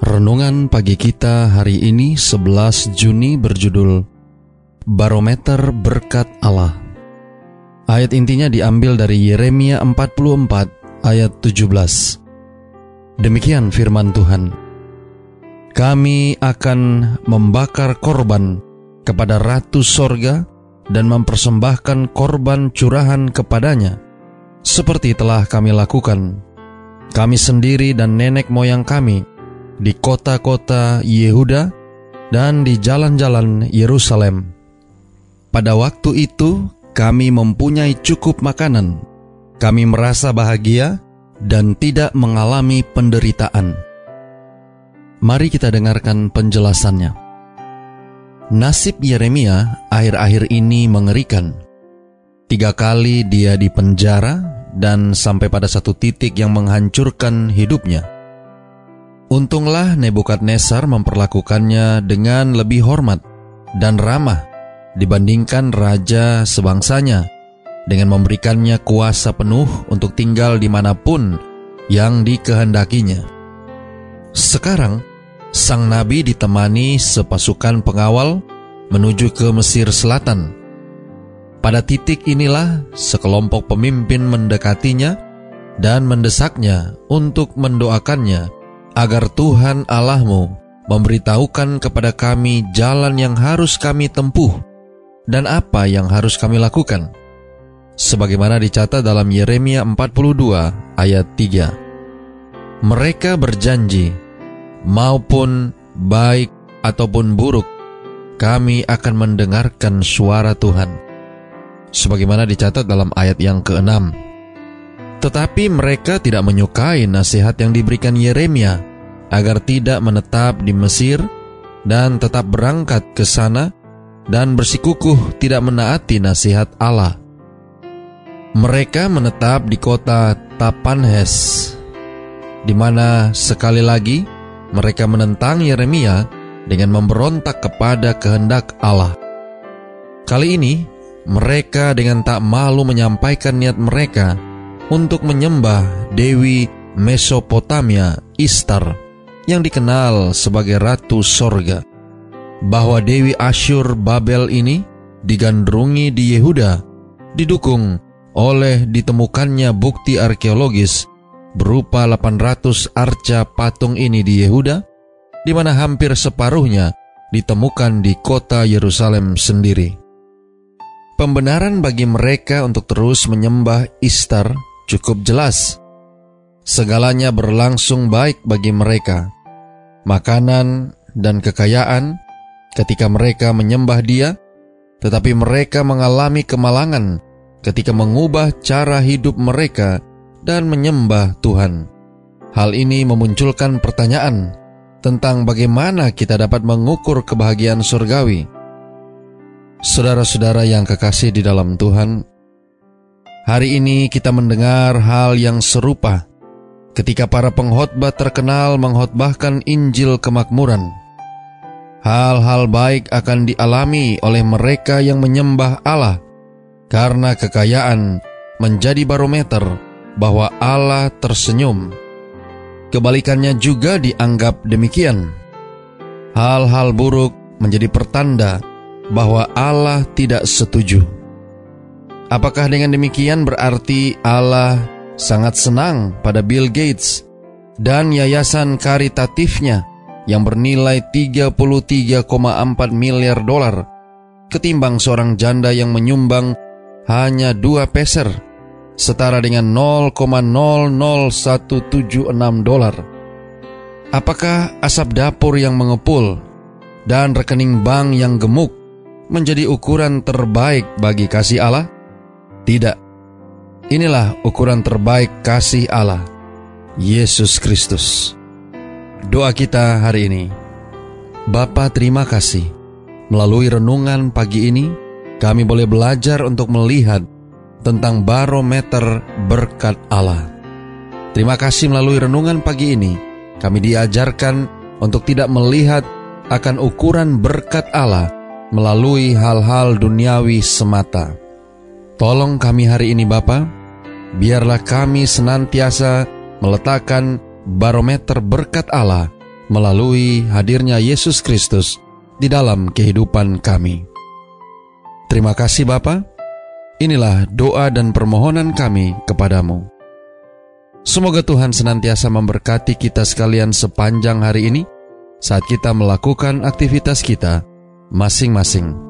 Renungan pagi kita hari ini 11 Juni berjudul Barometer Berkat Allah. Ayat intinya diambil dari Yeremia 44 ayat 17. Demikian firman Tuhan. Kami akan membakar korban kepada Ratu Sorga dan mempersembahkan korban curahan kepadanya, seperti telah kami lakukan. Kami sendiri dan nenek moyang kami di kota-kota Yehuda dan di jalan-jalan Yerusalem. Pada waktu itu, kami mempunyai cukup makanan. Kami merasa bahagia dan tidak mengalami penderitaan. Mari kita dengarkan penjelasannya. Nasib Yeremia akhir-akhir ini mengerikan. Tiga kali dia dipenjara dan sampai pada satu titik yang menghancurkan hidupnya. Untunglah Nebukadnezar memperlakukannya dengan lebih hormat dan ramah dibandingkan raja sebangsanya dengan memberikannya kuasa penuh untuk tinggal di mana pun yang dikehendakinya. Sekarang, sang nabi ditemani sepasukan pengawal menuju ke Mesir Selatan. Pada titik inilah sekelompok pemimpin mendekatinya dan mendesaknya untuk mendoakannya agar Tuhan Allahmu memberitahukan kepada kami jalan yang harus kami tempuh dan apa yang harus kami lakukan. Sebagaimana dicatat dalam Yeremia 42 ayat 3. Mereka berjanji, maupun baik ataupun buruk, kami akan mendengarkan suara Tuhan. Sebagaimana dicatat dalam ayat yang keenam. Tetapi mereka tidak menyukai nasihat yang diberikan Yeremia agar tidak menetap di Mesir dan tetap berangkat ke sana dan bersikukuh tidak menaati nasihat Allah. Mereka menetap di kota Tapanhes, di mana sekali lagi mereka menentang Yeremia dengan memberontak kepada kehendak Allah. Kali ini, mereka dengan tak malu menyampaikan niat mereka untuk menyembah Dewi Mesopotamia Istar yang dikenal sebagai Ratu Sorga. Bahwa Dewi Asyur Babel ini digandrungi di Yehuda didukung oleh ditemukannya bukti arkeologis berupa 800 arca patung ini di Yehuda di mana hampir separuhnya ditemukan di kota Yerusalem sendiri. Pembenaran bagi mereka untuk terus menyembah Istar cukup jelas. Segalanya berlangsung baik bagi mereka. Makanan dan kekayaan ketika mereka menyembah Dia, tetapi mereka mengalami kemalangan ketika mengubah cara hidup mereka dan menyembah Tuhan. Hal ini memunculkan pertanyaan tentang bagaimana kita dapat mengukur kebahagiaan surgawi. Saudara-saudara yang kekasih di dalam Tuhan, Hari ini kita mendengar hal yang serupa ketika para pengkhotbah terkenal mengkhotbahkan Injil kemakmuran. Hal-hal baik akan dialami oleh mereka yang menyembah Allah karena kekayaan menjadi barometer bahwa Allah tersenyum. Kebalikannya juga dianggap demikian. Hal-hal buruk menjadi pertanda bahwa Allah tidak setuju. Apakah dengan demikian berarti Allah sangat senang pada Bill Gates dan yayasan karitatifnya yang bernilai 33,4 miliar dolar ketimbang seorang janda yang menyumbang hanya dua peser setara dengan 0,00176 dolar. Apakah asap dapur yang mengepul dan rekening bank yang gemuk menjadi ukuran terbaik bagi kasih Allah? Tidak. Inilah ukuran terbaik kasih Allah, Yesus Kristus. Doa kita hari ini. Bapa terima kasih. Melalui renungan pagi ini, kami boleh belajar untuk melihat tentang barometer berkat Allah. Terima kasih melalui renungan pagi ini, kami diajarkan untuk tidak melihat akan ukuran berkat Allah melalui hal-hal duniawi semata. Tolong kami hari ini Bapa, biarlah kami senantiasa meletakkan barometer berkat Allah melalui hadirnya Yesus Kristus di dalam kehidupan kami. Terima kasih Bapa. Inilah doa dan permohonan kami kepadamu. Semoga Tuhan senantiasa memberkati kita sekalian sepanjang hari ini saat kita melakukan aktivitas kita masing-masing.